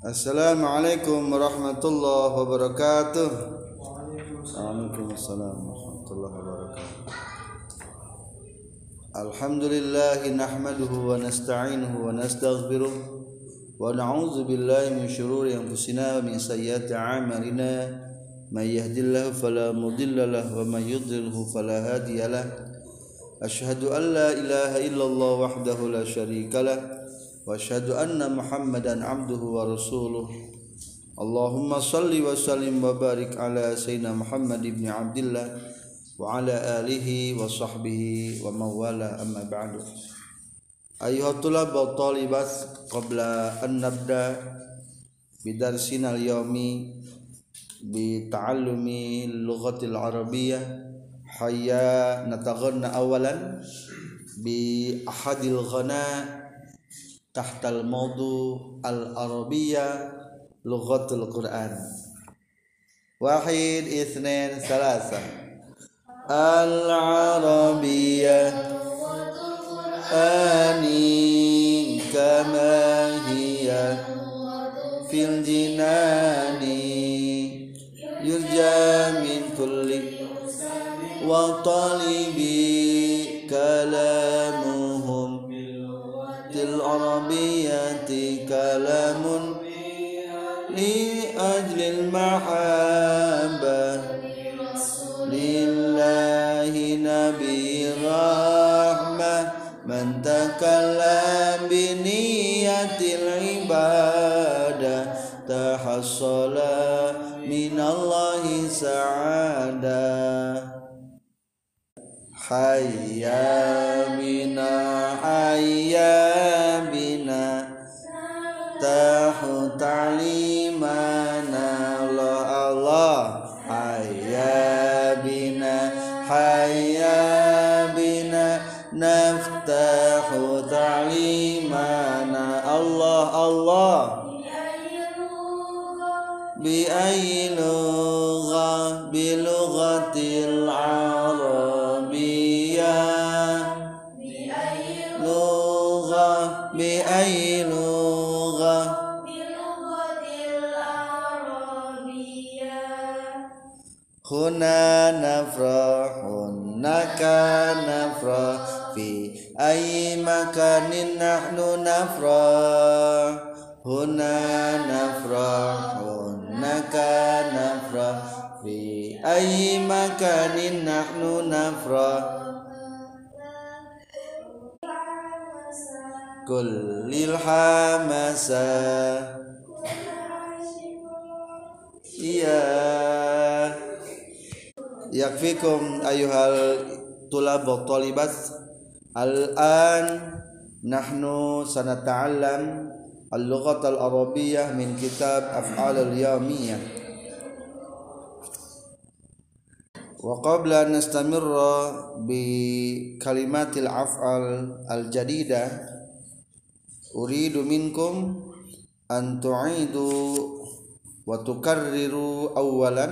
السلام عليكم ورحمة الله وبركاته. وعليكم السلام ورحمة الله وبركاته. الحمد لله نحمده ونستعينه ونستغفره ونعوذ بالله من شرور أنفسنا ومن سيئات أعمالنا. من يهد الله فلا مضل له ومن يضلله فلا هادي له. أشهد أن لا إله إلا الله وحده لا شريك له. وأشهد أن محمدا عبده ورسوله. اللهم صل وسلم وبارك على سيدنا محمد بن عبد الله وعلى آله وصحبه ومن والاه أما بعد أيها الطلاب والطالبات قبل أن نبدأ بدرسنا اليوم بتعلم اللغة العربية حيا نتغنى اولا بأحد الغناء tahtal maudu al arabiyya lughatul quran. Wahid isnin salasa. Al arabiyya ani kama hiya fil jinani yurja min kulli wa talibi kalam العربية كلام لأجل المحبة لله نبي الرحمة. من تكلم بنية العبادة تحصل من الله سعادة. حيا بنا حيا Allah. Bi'ayi lughah bilughatil arabiyah bi'ayi lughah bi'ayi lughah bilughatil arabiyah huna nafrahun naka nafrah في أي مكان نحن نفرح هنا نفرح هناك نفرح في أي مكان نحن نفرح كل الحماسة يا يكفيكم أيها الطلاب والطالبات الآن نحن سنتعلم اللغة العربية من كتاب أفعال اليومية. وقبل أن نستمر بكلمات الأفعال الجديدة أريد منكم أن تعيدوا وتكرروا أولا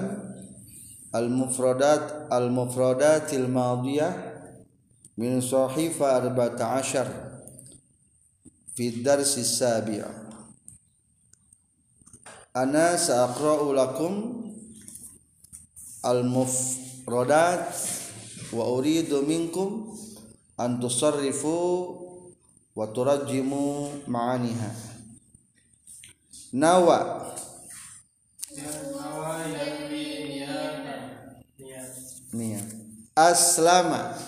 المفردات المفردات الماضية min sahifa arba'ata ashar fi darsi sabi' ana sa'qra'u lakum al-mufradat wa uridu minkum an tusarrifu wa turajjimu ma'aniha. Nawa. Nawa niat aslama.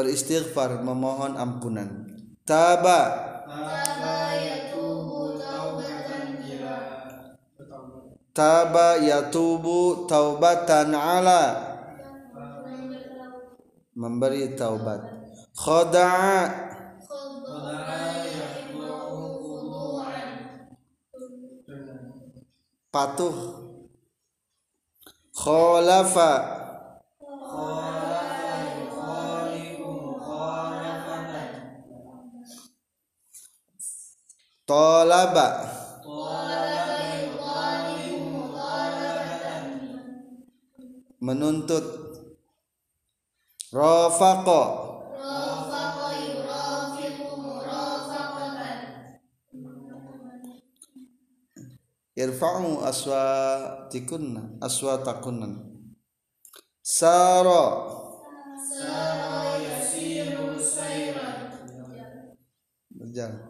beristighfar memohon ampunan. Taba. Taba yatubu taubatan ala. Memberi taubat. Khada'a patuh. Khalafa talaba. Menuntut. Rafaqa irfa'u aswatikunna aswatakunna. Sara berjalan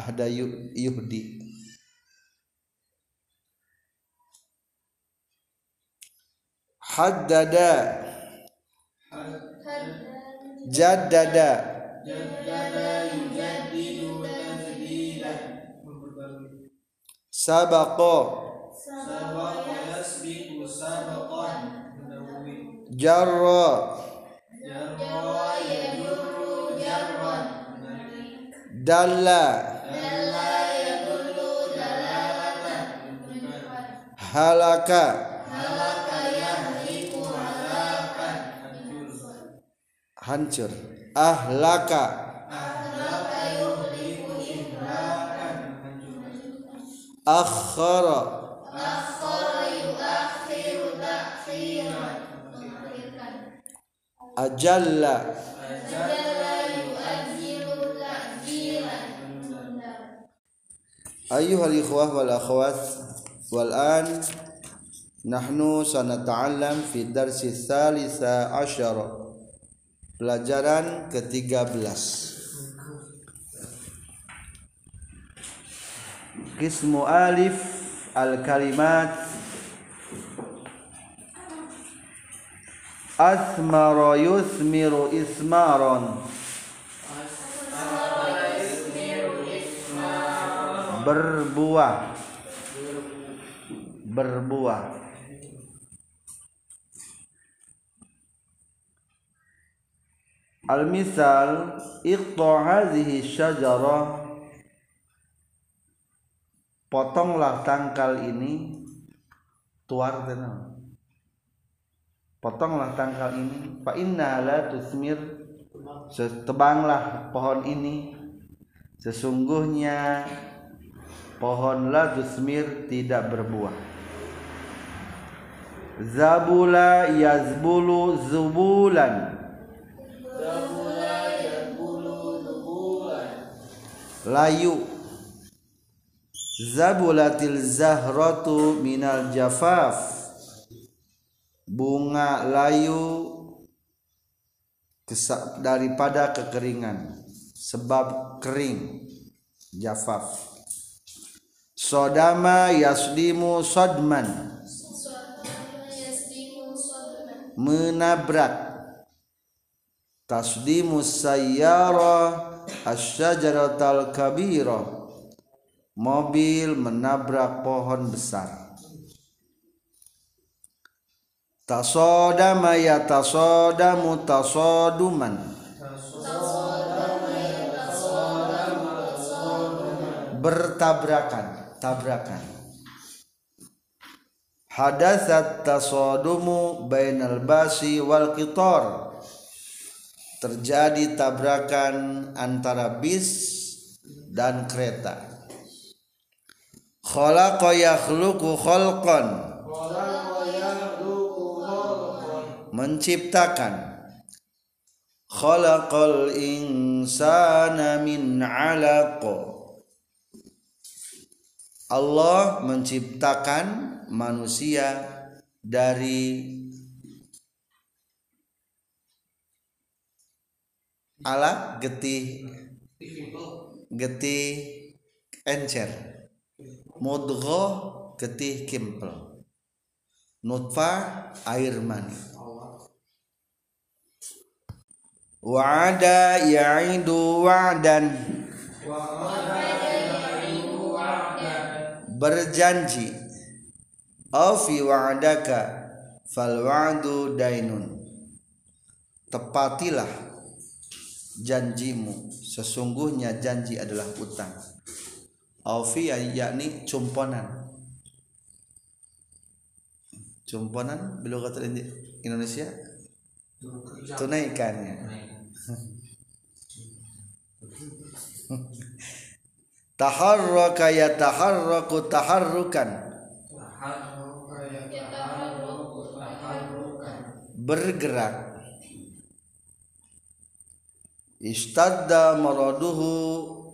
ahda yu- yuhdi. Haddada. Jaddada. Sabaqa jarra. Dalla halaka. Hancur. Ahlaka. Akhara. Ajalla. Ayuhal ikhwah wal akhwat wal an nahnu sanata'allam fi pelajaran ke-13. Qismu alif al kalimat asmara yusmiru ismaron berbuah berbuah. Al-misal iqta hadhihi syajarah. Potonglah tangkal ini tuar tenang. Potonglah tangkal ini fa inna la tusmir. Tebanglah pohon ini. Sesungguhnya pohon la tusmir tidak berbuah zabula yazbulu zubulan. Layu. Zabulatil zahratu minal jafaf. Bunga layu daripada kekeringan. Sebab kering jafaf. Sodama yasdimu sodman menabrak. Tasdimu sayyara asyajaratal kabira. Mobil menabrak pohon besar. Tasodama ya tasodamu tasoduman. Bertabrakan tabrakan hadatsat tasadumu bainal basi wal qitar. Terjadi tabrakan antara bis dan kereta. Khalaqa yakhluqu khalqan. Menciptakan. Khalaqal insana min 'alaq. Allah menciptakan manusia dari ala getih getih encer mudghah getih kimpel nutfah air mani. Wa'ada ya'idu wa'dan. Berjanji afi wa'daka fal wa'du dainun. Tepatilah janjimu. Sesungguhnya janji adalah utang. Aufi yakni cumponan. Cumponan belum kata Indonesia? Tunaikannya. Taharraka yataharraku taharrukan bergerak. Istadda maraduhu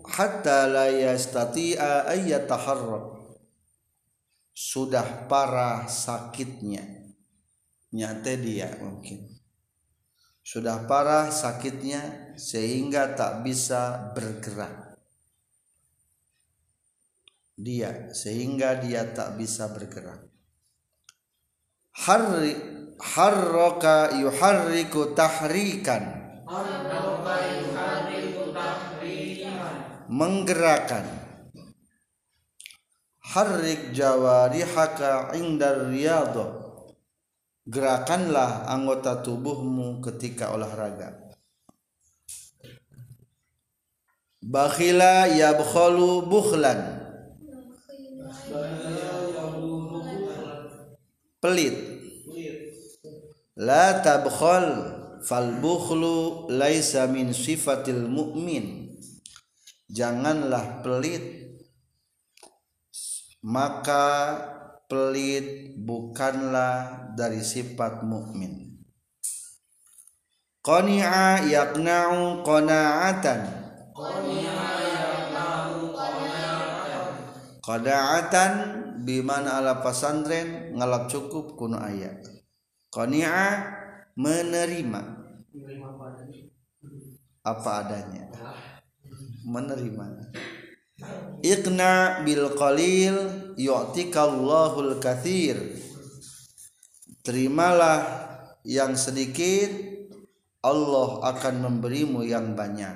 hatta la yastati'a ayyataharrak sudah parah sakitnya. Nyata dia mungkin. Sudah parah sakitnya sehingga tak bisa bergerak. Dia sehingga dia tak bisa bergerak. Harri harraka yuharriku tahrikan. Menggerakkan. Harrik jawarihaka indar riyadhah gerakanlah anggota tubuhmu ketika olahraga. Bakhila yabkhalu bukhlan. Pelit la tabkhal fal bukhlu laisa min sifatil mu'min. Janganlah pelit maka pelit bukanlah dari sifat mukmin qani'a yaqna'u qana'atan. Qana'atan bimana ala pasantren ngalap cukup kuno ayat qani'a menerima. Apa adanya. Menerima. Iqna bil qalil yu'tikallahul kathir Terimalah yang sedikit Allah akan memberimu yang banyak.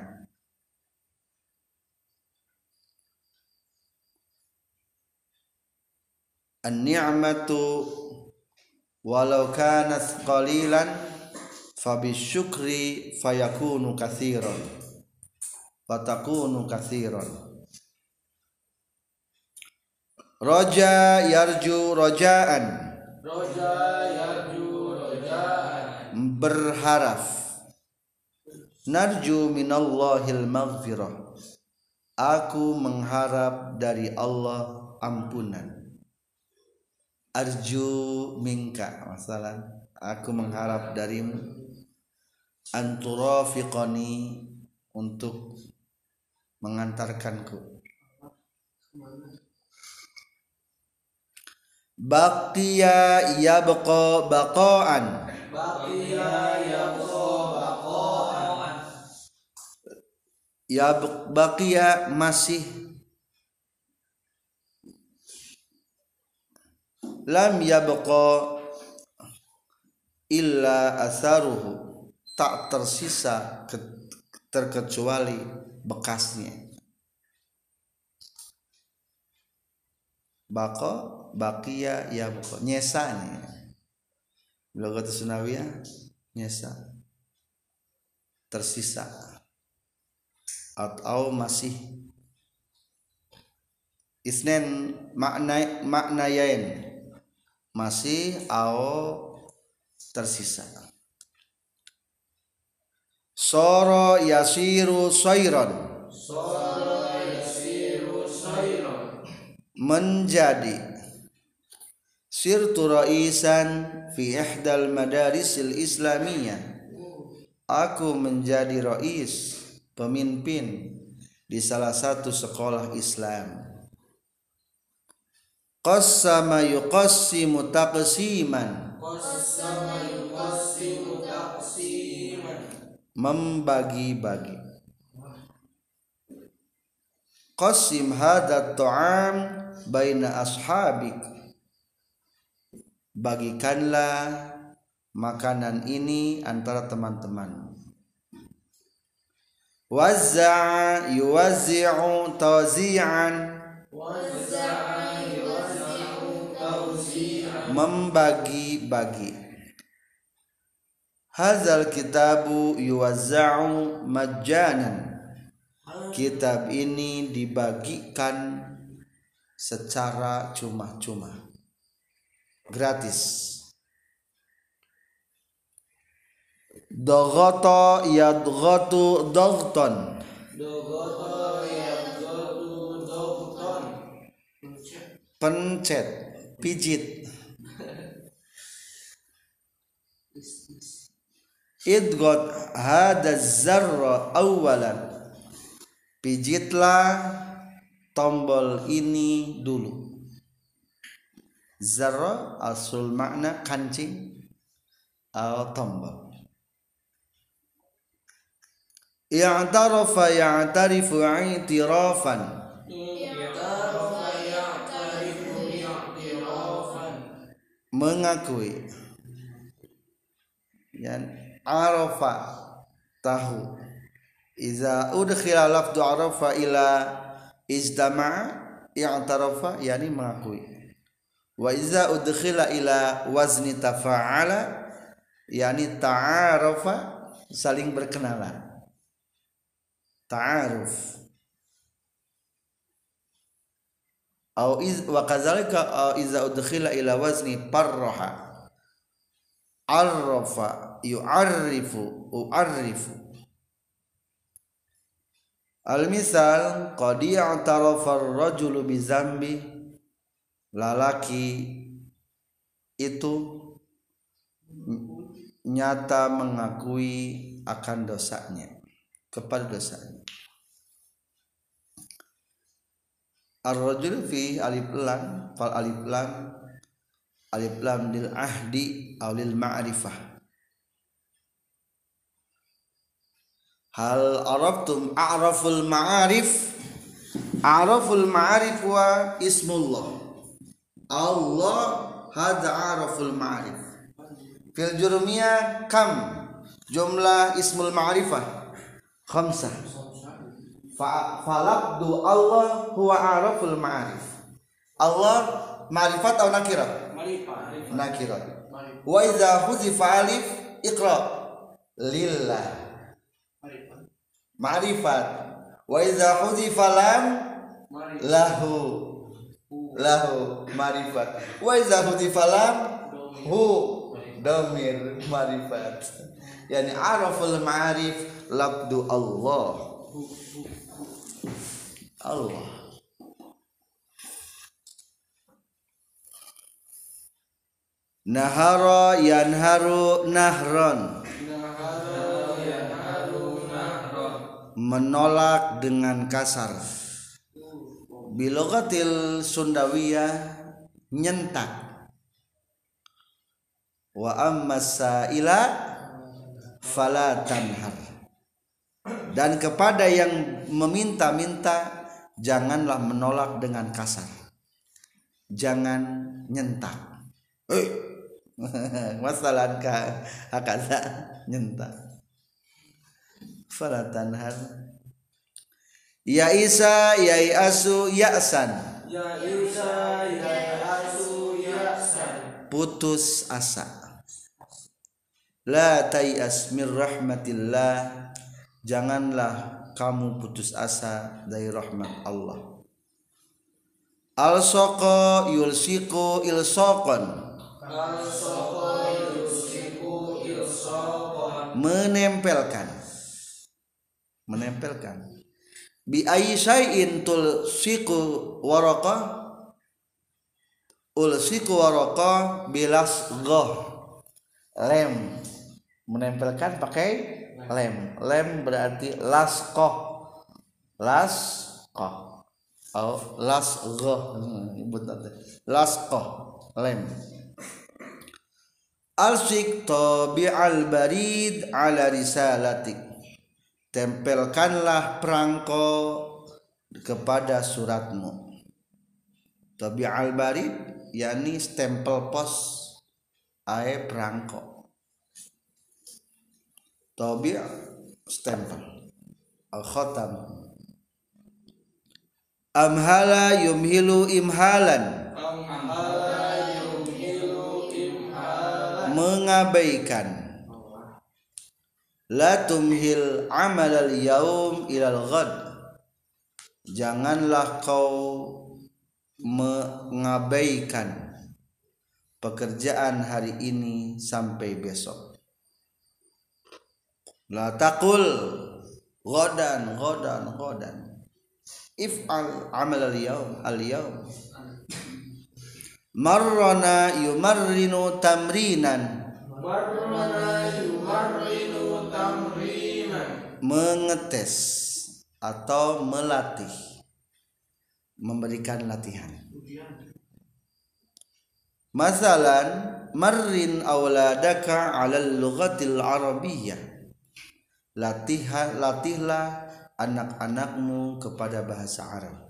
An-ni'matu walau kanat qalilan fabisyukri fayakunu kathiran. Fatakunu kathiran. Roja yarju rojaan. Roja yarju rojaan. Berharap. Narju minallahil maghfirah. Aku mengharap dari Allah ampunan arju minka masalah. Aku mengharap darimu. Anturafiqani untuk mengantarkanku. Baqiya yabqa baqaan. Baqiya yabqa baqaan. Ya baqiya masih lam yabqa illa asaruhu. Tak tersisa ke- terkecuali bekasnya. Bako bakia ya bako. Nyesa nih bila kata sunawiyah nyesa. Tersisa. Atau masih. Isnen makna maknayain masih ao tersisa. Soro yasiru soiron. Soro yasiru sayron menjadi. Sirtu raisan fi ihdal madarisil islamiyah. Aku menjadi rais pemimpin di salah satu sekolah Islam qassama yuqassimu taqsiman. Qassama yuqassimu taqsiman membagi-bagi. Qasim hadha ta'am baina ashabik. Bagikanlah makanan ini antara teman-teman. Wazza'a yuwazzi'u tawzi'an Wazza'a membagi-bagi. Hazal kitabu yuwazza'u majjanan. Kitab ini dibagikan secara cuma-cuma. Gratis. Dogoto yadgotu dogton Dogoto yadgotu dogton Pencet Pijit Idgot hada zarra awalan Pijitlah tombol ini dulu. Zarra asul makna kancing atau tombol. I'tarafa ya'tarifu i'tirafan. Mengakui. Yan arafa tahu. Iza udkhila lafdu arafa ila izdama'a i'tarafa yani mengakui. Wa iza udkhila ila wazni tafa'ala yani ta'arafa saling berkenalan. Ta'aruf. Au iz wa kadzalika iza udkhila ila wazni parraha arrafa yu'arrifu u'arrifu. Al misal qad i'tarafa ar-rajulu bi zambi lalaki itu nyata mengakui akan dosanya kepada dosanya. Ar-rajul fi alif lam fal alif lam alif lam lil ahdi aw lil ma'rifah. Hal araftum a'raful ma'arif? A'raful ma'arif wa ismullah. Allah hadza a'raful ma'arif. Fil jurmiyah kam? Jumlah ismul ma'rifah. Khamsah. Fa- falabdu Allah huwa a'raful ma'arif. Allah ma'rifat atau nakirah nakirah wa idza huzifa alif iqra. Lillah. Marifat. Wa idza huzifa lam lahu. Lahu ma'rifat. Wa idza huzifa lam hu. Damir ma'rifat. Yani araful ma'arif labdu Allah. Allah Nahara yanharu nahron. Menolak dengan kasar. Bilogatil sundawiyah nyentak. Wa amma sa'ila fala tanhar. Dan kepada yang meminta-minta janganlah menolak dengan kasar. Jangan nyentak. Eh masalah ka akaza nyentak fala tanhar. Ya isa ya asu ya'san Ya Isa ya Asu ya San. Putus asa. La tayas min rahmatillah. Janganlah kamu putus asa dari rahmat Allah. Al yulsiku ilsaqan Alsoko yusiku ilsokon menempelkan. Menempelkan. Bi ayyi syai'in tulsiku waraqa ulsiku waraqa bilas goh lem. Menempelkan pakai lem. Lem berarti laskoh laskoh oh lasgoh laskoh lem alsik tabi'al barid ala risalatik. Tempelkanlah perangko kepada suratmu. Tabi'al barid yakni stempel pos ae perangko. Tabi' stempel. Al khatam amhala yumhilu imhalan? Amhala mengabaikan. La tumhil amal al yaum ilal ghad. Janganlah kau mengabaikan pekerjaan hari ini sampai besok. La taqul ghadan ghadan ghadan. If'al amal al yaum al yaum marrana yumarrinu tamrinan. Marmana yumarrinu tamrinan. Mengetes atau melatih. Memberikan latihan. Masalan marrin awladaka 'alal lughatil arabiyyah latihlah anak-anakmu kepada bahasa Arab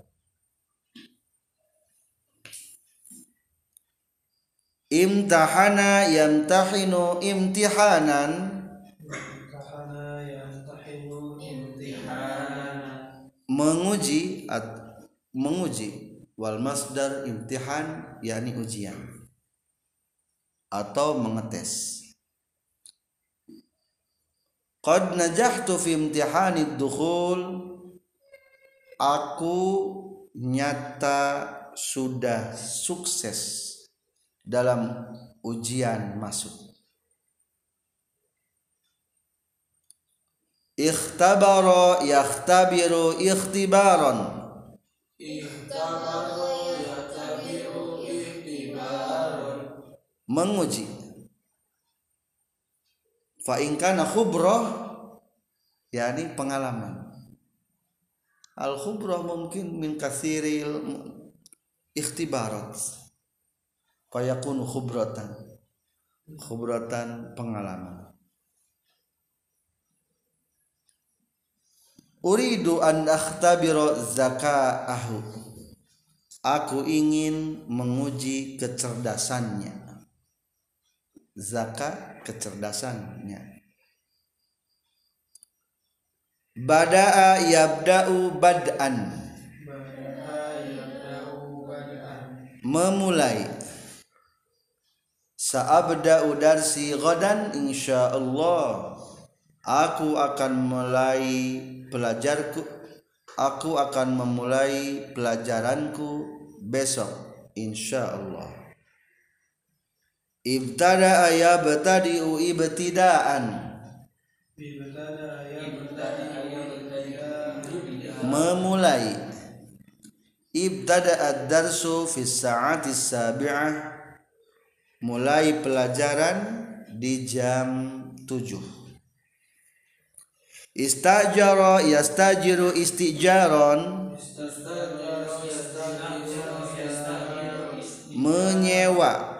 imtahana yamtahinu imtihanan. Menguji at, menguji. Wal masdar imtihan yakni ujian. Atau mengetes. Qad najahtu fi imtihani dukhul. Aku nyata sudah sukses dalam ujian masuk. Ikhtabara yakhtabiru ikhtibaran. Ikhtabaru yatabiru ikhtibaron menguji. Fa in kana khubrah yakni pengalaman. Al khubrah mungkin min kathiril ikhtibarat fa yakunu khubratan. Khubratan pengalaman. Uridu an akhtabira zakaahu. Aku ingin menguji kecerdasannya. Zakat kecerdasannya. Bada'a yabda'u bad'an. Bada'a yabda'u bada'an memulai sa'abda'u darsi ghadan insyaallah. Aku akan mulai pelajarku aku akan memulai pelajaranku besok insyaallah. Ibtada'a yabtadi'u ibtida'an. Ibtada yabtadi'u memulai. Ibtada'a darsu fi sa'ati sabi'ah mulai pelajaran di jam 7 istajara yastajiru istijaron. Menyewa.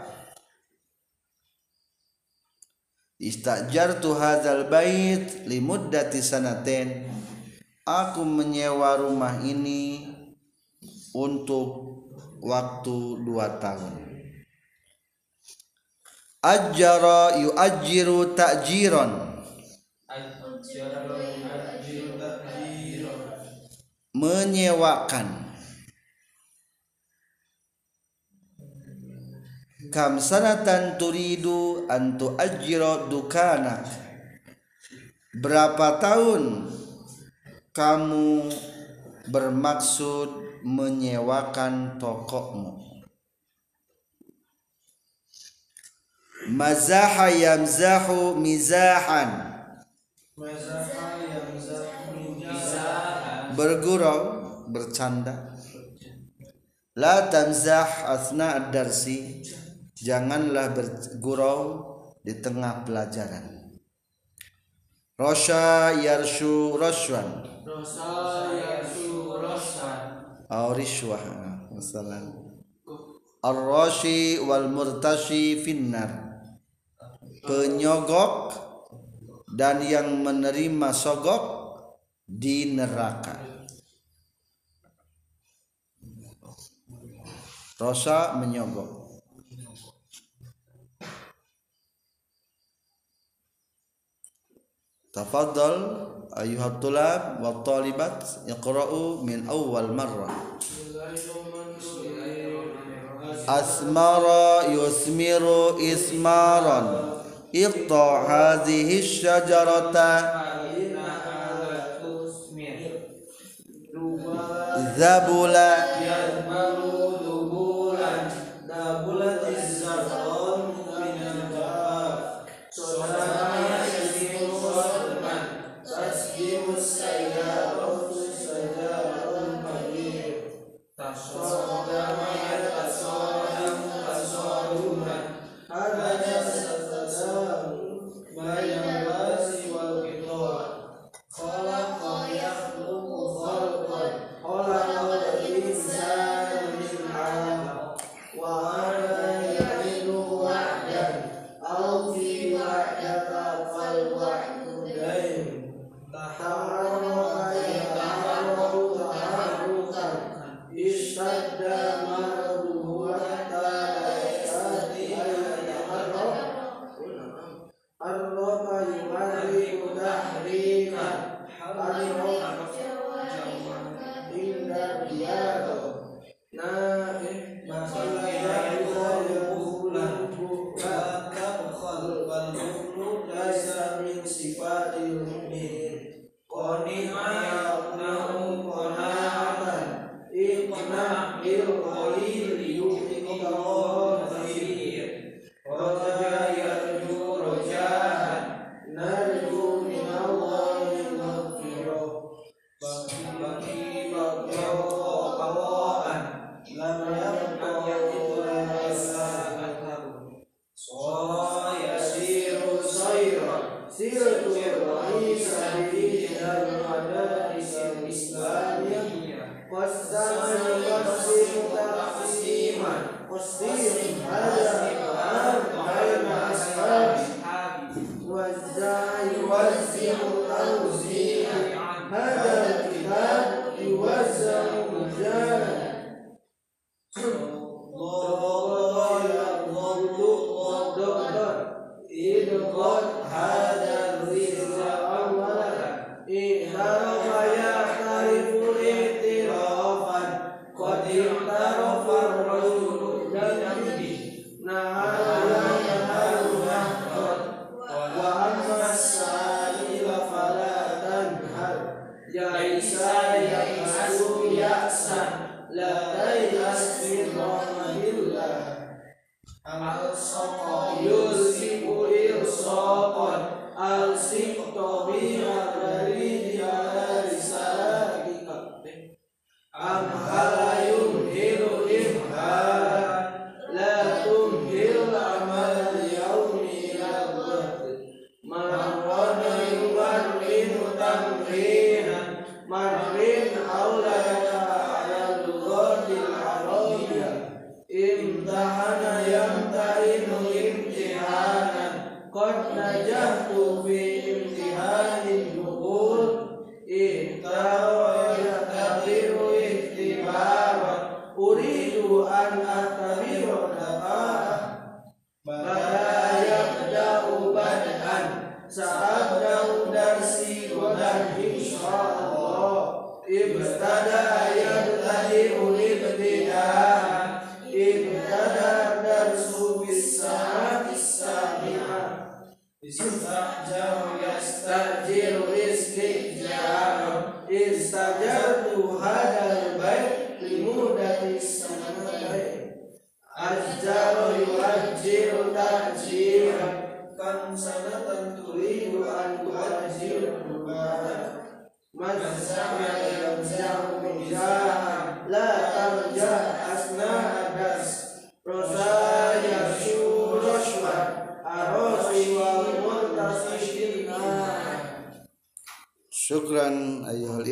Istajartu hadzal bait limuddati sanaten aku menyewa rumah ini untuk waktu dua tahun ajjara yu'ajjiru ta'jiran. Menyewakan. Kam sanatan turidu an tu'ajjira dukana. Berapa tahun kamu bermaksud menyewakan tokomu mazaha yamzahu mizahan. Mazaha yamzahu bergurau bercanda. La tamzah asna ad-darsi. Janganlah bergurau di tengah pelajaran. Rosha yarshu roswan. Rosa yasu rosan aw rishwah Ar-rashi wal murtashi finnar penyogok dan yang menerima sogok di neraka. Rosa menyogok. Tafadhal ayuhat tulab wa talibat iqra'u min awal marrah. Asmara yusmiru ismaran Iqta hadhihi syajarata Zabula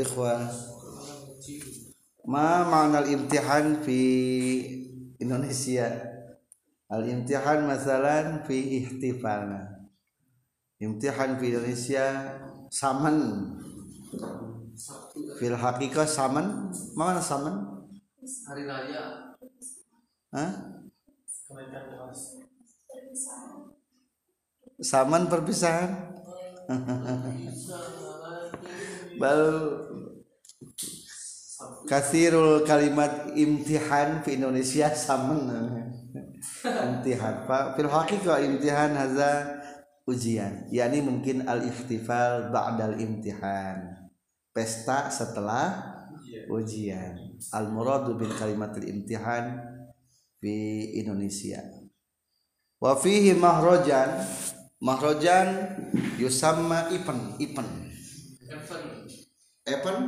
ikhwah. Ma ma'na al-imtihan fi Indonesia? Al-imtihan masalan fi ihtifalna. Imtihan fi Indonesia saman. Fil haqiqah saman. Mana saman? Hari Raya Hah? Saman perpisahan? Bal kasirul kalimat imtihan fi Indonesia saman imtihan pak. Fil haqiqah imtihan haza ujian. Yakni mungkin al ihtifal ba'dal imtihan. Pesta setelah ujian. Al muradu bil kalimatil imtihan fi Indonesia. Wa fihi mahrojan mahrojan yusamma ipen. Ipen Evan?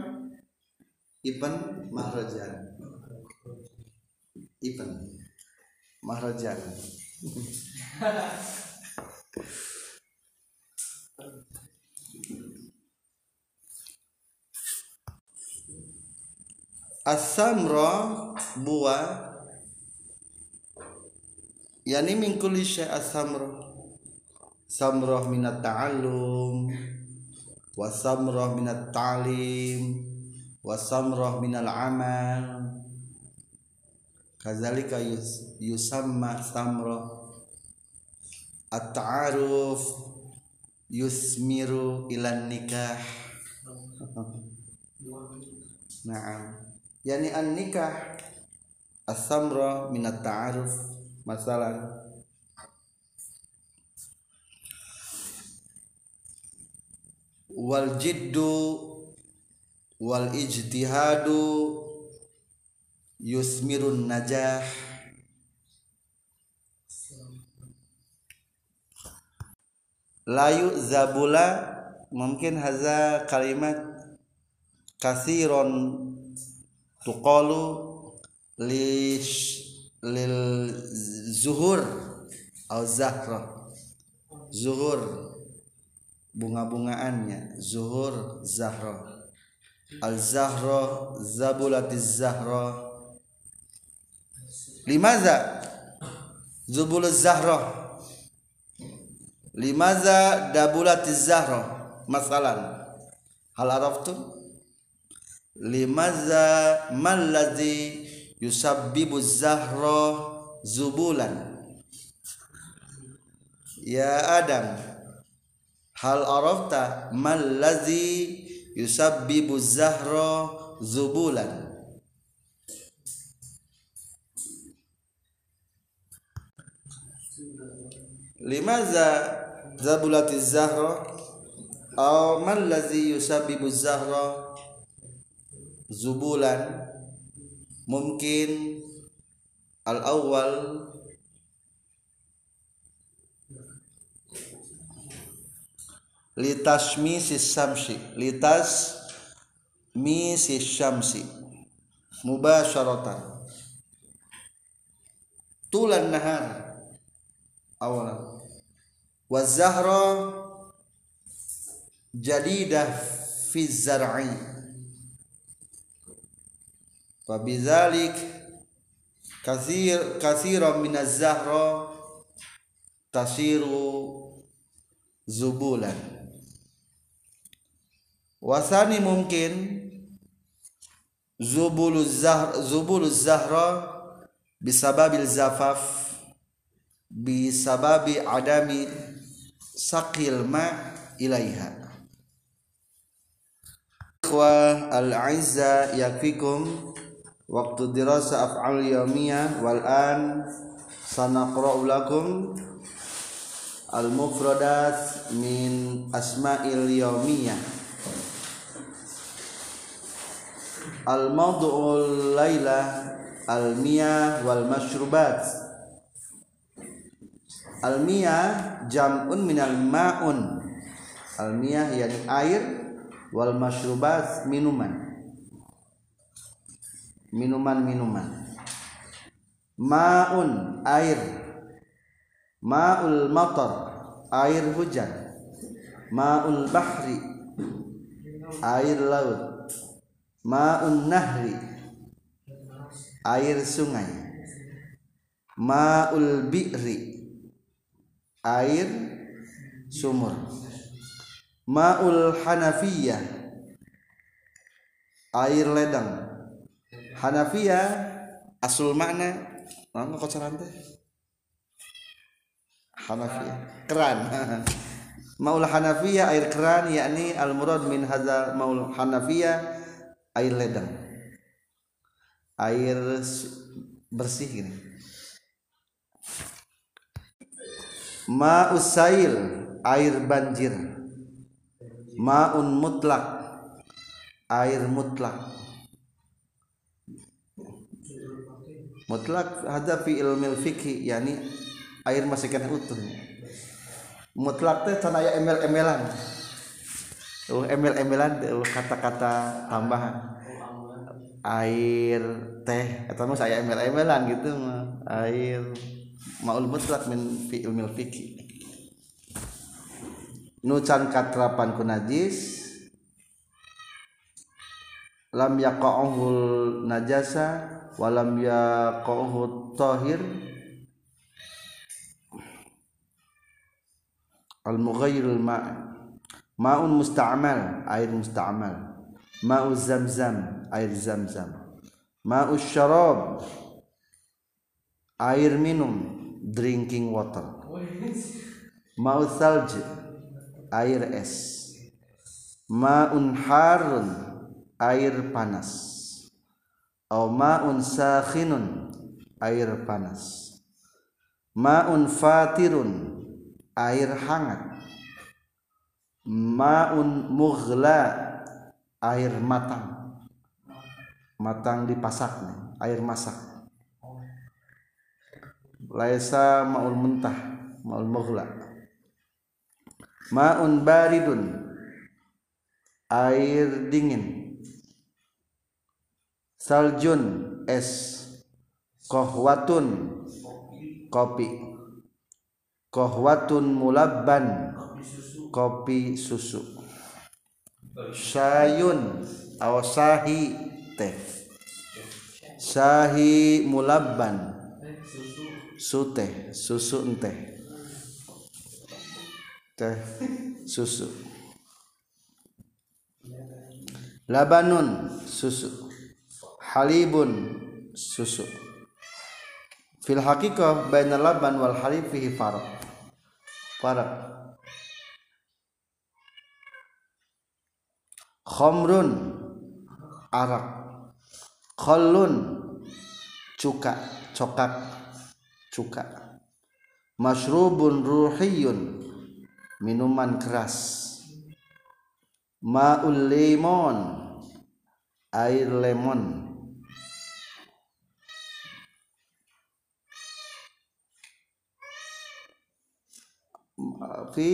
Ipen Mahrajan. Ipen Mahrajan. As-samra buah yani min kulli syai' as-samra. Samrah minat ta'allum wasamrah minat ta'lim. Wasamrah minal amal. Kadzalika yus, yusamma samrah at-ta'aruf yusmiru ilan nikah. Naam. Yani an nikah as-samra minat ta'aruf. Masalan wal jiddu wal ijtihadu yusmirun najah. Layu zabula mungkin haza kalimat kasiron tuqalu lish lil zuhur au zahra. Zuhur bunga-bungaannya. Zuhur zahra. Al zahra zabulatiz zahra. Limaza? Zubuluz zahra. Limaza dabulatiz zahra? Masalan. Hal araftum? Limaza man ladzi yusabbibu zahra zubulan? Ya adam hal arafta man ladzi yusabbibu zahra zubulan. Limaza zabulati zahra? Aw man ladzi yusabbibu zahra zubulan? Mungkin al awal litashmisi samsi litas misi syamsi. Mubasyaratan tulan nahar. Awalan wa zahra jadidah fi zar'i. Fa bidzalik kathir kathiran min az-zahra tasiru zubulan wasani mungkin zubuluz zahr zubuluz zahra bisababil zafaf bisababi adami saqil ma ilaiha. Ikhwa al-aizza yakfikum waktu dirasa af'al yawmiyah wal an sanaqra'u lakum al-mufradat min asma'il yawmiyah al-mawdu'ul layla al-miyah wal mashrubat. Al-miyah jam'un minal ma'un. Almiyah yakni air wal masyrubat minuman. Minuman-minuman. Maun air. Maul matar air hujan. Maul bahri air laut maun nahri air sungai. Maul bi'ri. Air sumur. Maul hanafiyah. Air ledang. Hanafiyah asul makna. Nggak kocoran teh? Hanafiyah. Keran. Maul hanafiyah air keran yakni al murad min hadza maul hanafiyah air ledang air bersih gini. Ma'usail air banjir. Ma'un mutlak air mutlak. Mutlak ada fi ilmil fikih yakni air masih kena utuh. Mutlak teh can aya emel-emelan uh emel-emelan uh, kata-kata tambahan. Air teh atau mas aya emel-emelan gitu mah. Air maul mutlak min fi ilmil fikih nucan katrapan ku najis lam yaqa'ul najasa walam yaqa'u tahir. Al mughayyirul ma' ma'un musta'mal air musta'mal. Ma'u zamzam air zamzam. Ma'u syarab air minum drinking water. Ma'u salj air es. Ma'un harun air panas. Au ma'un sakhinun air panas. Ma'un fatirun air hangat ma'un mughla air matang. Matang dipasaknya air masak. Laisa ma'ul mentah ma'ul mughla. Ma'un baridun air dingin. Saljun es. Kohwatun kopi. Kohwatun mulabban. kopi susu syayun aw sahi teh. Sahi mulabban. Suteh susu teh teh susu. Labanun susu. Halibun susu. Fil haqiqah baina laban wal halib fihi farq. Farq khamrun arak khallun cuka cokak cuka. Mashrubun ruhiyun minuman keras. Ma'ul lemon air lemon. Fi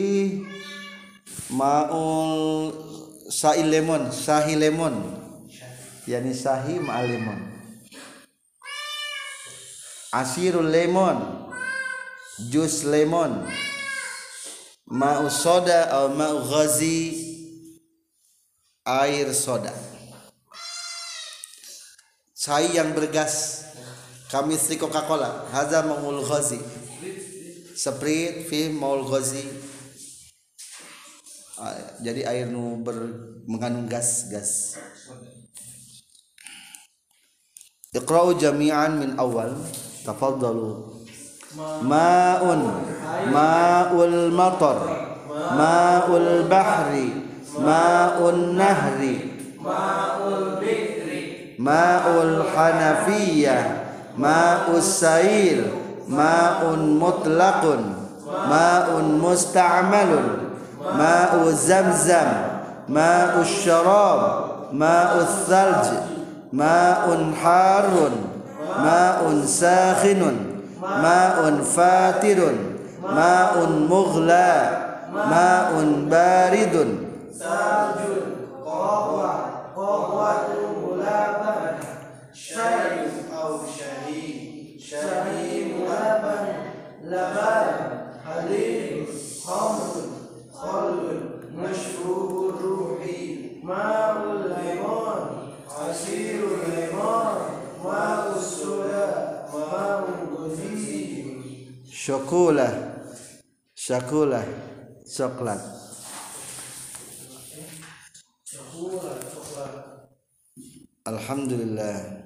ma'ul sahi lemon sahi lemon. Yani sahi ma'al lemon. Asirul lemon. Jus lemon. Ma'u soda atau ma'u ghazi. Air soda. Cai yang bergas. Kami istri Coca-Cola. Haza ma'ul ghazi. Sprite fi maul ghazi jadi air nu ber, mengandung gas gas. Iqra'u jami'an min awal tafaddalu. Ma'un ma'ul matar ma'ul bahri ma'un nahri ma'ul bikri ma'ul hanafiyah ma'us sail ma'un mutlaqun ma'un musta'malun ma'u zamzam ma'u syarab ma'u thalj ma'un harun ma'un sakhinun ma'un fatirun ma'un mughla ma'un baridun saljun qahwa qahwatu mulaban syai au syai syai mulaban laban halim khamrun khalun mashrubur ruhi ma'ul limon asirul limon ma'us soda ma'ul guzi syokulah syakulah coklat coklat coklat alhamdulillah